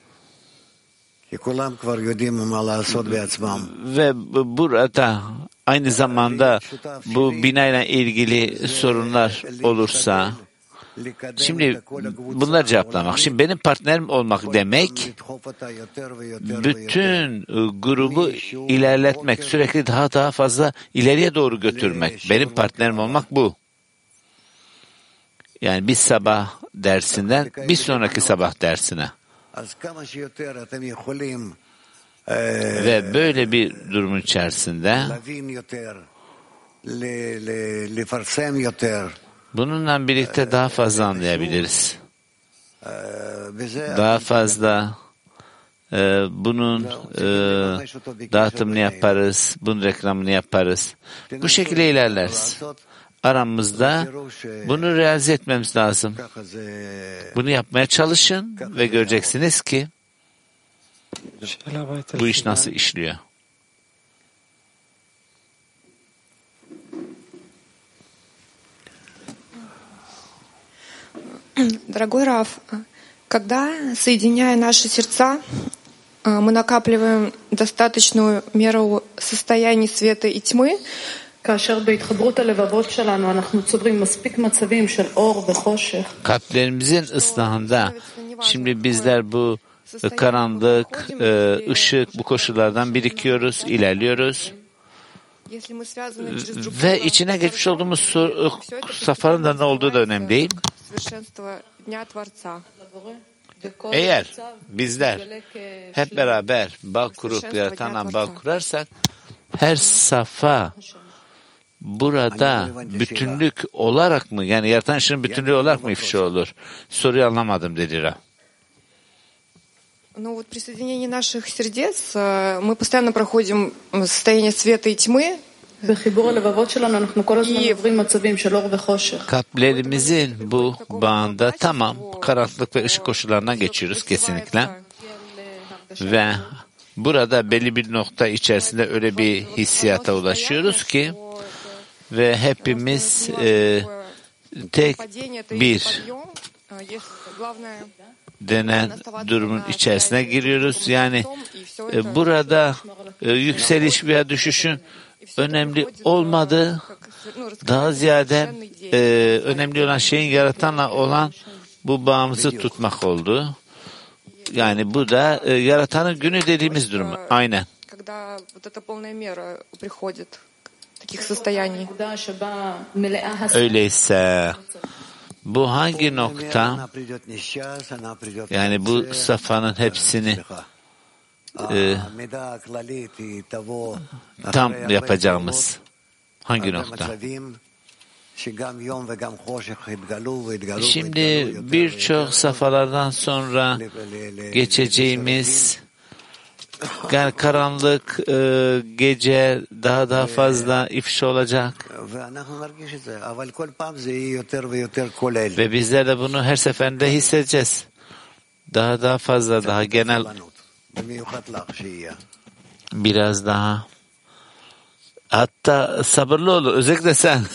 Ve burada aynı zamanda bu binayla ilgili sorunlar olursa Şimdi bunları cevaplamak. Şimdi benim partnerim olmak demek bütün grubu ilerletmek, sürekli daha daha fazla ileriye doğru götürmek. Benim partnerim olmak bu. Yani bir sabah dersinden bir sonraki sabah dersine. Ve böyle bir durumun içerisinde bununla birlikte daha fazla anlayabiliriz. Daha fazla e, bunun e, dağıtımını yaparız, bunun reklamını yaparız. Bu şekilde ilerleriz. Aramızda bunu realize etmemiz lazım. Bunu yapmaya çalışın ve göreceksiniz ki bu iş nasıl işliyor. Дорогой Раф, когда, соединяя наши сердца, мы накапливаем достаточную меру состояний света и тьмы, Kalplerimizin ıslahında şimdi bizler bu karanlık, ışık bu koşullardan birikiyoruz, ilerliyoruz. Ve içine geçmiş olduğumuz safhanın da ne olduğu da önemli değil. Eğer bizler hep beraber bağ kurup yaratanla bağ kurarsak her safa burada bütünlük olarak mı yani yaratan işin bütünlüğü olarak mı ifşa olur? Soruyu anlamadım dedi Ra. Ну вот при соединении наших сердец мы постоянно проходим состояние света и тьмы, Kalplerimizin bu bağında tamam karanlık ve ışık koşullarından geçiyoruz kesinlikle. Ve burada belli bir nokta içerisinde öyle bir hissiyata ulaşıyoruz ki ve hepimiz e, tek bir denen durumun içerisine giriyoruz. Yani e, burada e, yükseliş veya düşüşün önemli olmadı. Daha ziyade e, önemli olan şeyin yaratanla olan bu bağımızı tutmak oldu. Yani bu da e, yaratanın günü dediğimiz durum. Aynen. Öyleyse bu hangi nokta yani bu safanın hepsini e, tam yapacağımız hangi nokta? Şimdi birçok safhalardan sonra geçeceğimiz yani karanlık e, gece daha daha fazla ifşa olacak. Ve bizler de bunu her seferinde hissedeceğiz. Daha daha fazla daha genel biraz daha hatta sabırlı ol özellikle sen.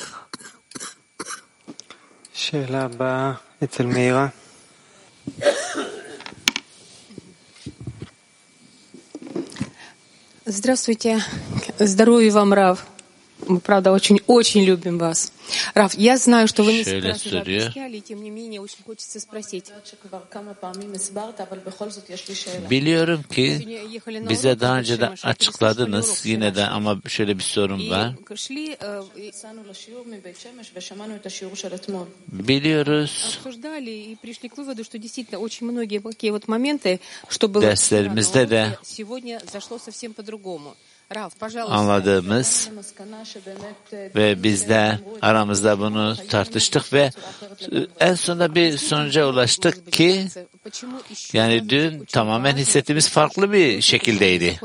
Şeyla ba etil meyra. Здравствуйте. Здоровья вам, Рав. Мы, правда, очень-очень любим вас. Раф, я знаю, что вы не спрашивали. тем не менее, очень хочется спросить. Biliyorum ki bize daha önce de açıkladınız yine de ama şöyle bir sorum var. Biliyoruz derslerimizde de anladığımız ve biz de aramızda bunu tartıştık ve e, en sonunda bir sonuca ulaştık ki yani dün tamamen hissettiğimiz farklı bir şekildeydi.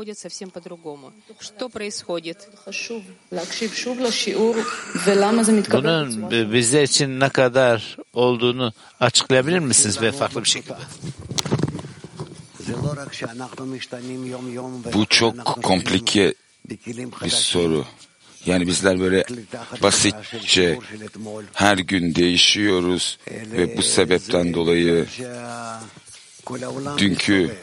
Bunun bize için ne kadar olduğunu açıklayabilir misiniz ve farklı bir şekilde? Bu çok komplike bir soru. Yani bizler böyle basitçe her gün değişiyoruz ve bu sebepten dolayı dünkü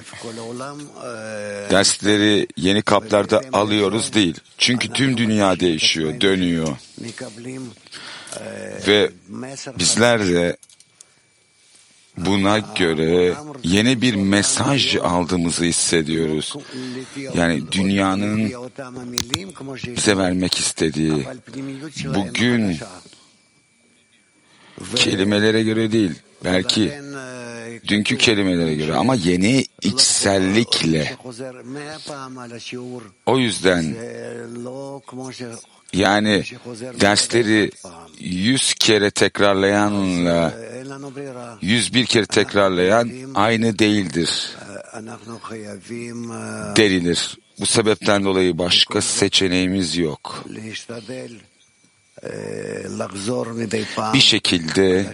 dersleri yeni kaplarda alıyoruz değil. Çünkü tüm dünya değişiyor, dönüyor. Ve bizler de buna göre yeni bir mesaj aldığımızı hissediyoruz. Yani dünyanın bize vermek istediği bugün kelimelere göre değil, belki dünkü kelimelere göre ama yeni içsellikle. O yüzden yani dersleri yüz kere tekrarlayanla yüz bir kere tekrarlayan aynı değildir denilir. Bu sebepten dolayı başka seçeneğimiz yok. Bir şekilde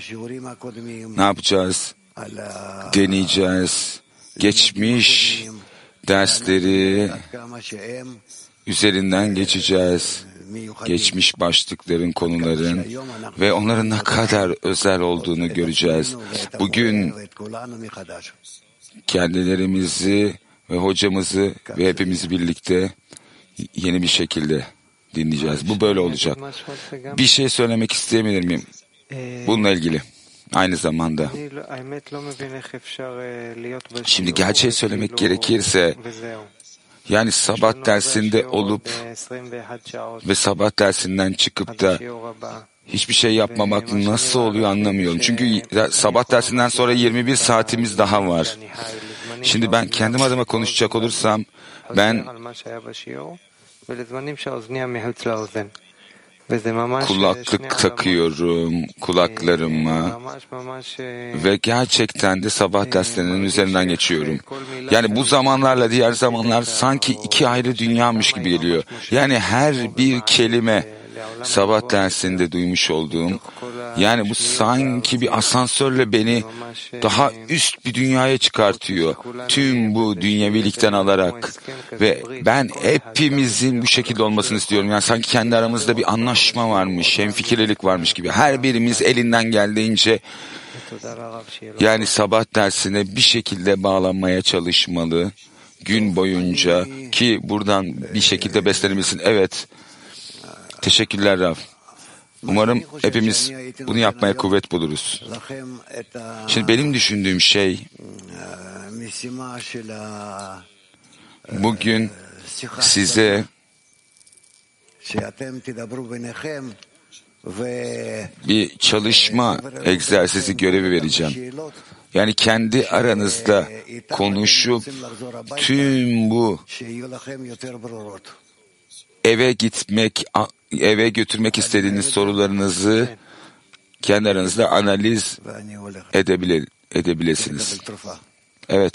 ne yapacağız? Deneyeceğiz. Geçmiş dersleri üzerinden geçeceğiz. Geçmiş başlıkların, konuların ve onların ne kadar özel olduğunu göreceğiz. Bugün kendilerimizi ve hocamızı ve hepimizi birlikte yeni bir şekilde dinleyeceğiz. Bu böyle olacak. Bir şey söylemek isteyebilir miyim? Bununla ilgili. Aynı zamanda. Şimdi gerçeği söylemek gerekirse yani sabah dersinde olup ve sabah dersinden çıkıp da hiçbir şey yapmamak nasıl oluyor anlamıyorum. Çünkü sabah dersinden sonra 21 saatimiz daha var. Şimdi ben kendim adıma konuşacak olursam ben kulaklık takıyorum kulaklarıma ve gerçekten de sabah derslerinin üzerinden geçiyorum. Yani bu zamanlarla diğer zamanlar sanki iki ayrı dünyamış gibi geliyor. Yani her bir kelime sabah dersinde duymuş olduğum yani bu sanki bir asansörle beni daha üst bir dünyaya çıkartıyor. Tüm bu dünyevilikten alarak ve ben hepimizin bu şekilde olmasını istiyorum. Yani sanki kendi aramızda bir anlaşma varmış, hemfikirlilik varmış gibi. Her birimiz elinden geldiğince yani sabah dersine bir şekilde bağlanmaya çalışmalı gün boyunca ki buradan bir şekilde beslenilmesin. Evet. Teşekkürler Raf. Umarım hepimiz bunu yapmaya kuvvet buluruz. Şimdi benim düşündüğüm şey bugün size bir çalışma egzersizi görevi vereceğim. Yani kendi aranızda konuşup tüm bu eve gitmek, eve götürmek istediğiniz sorularınızı kendi aranızda analiz edebilir, edebilirsiniz. Evet.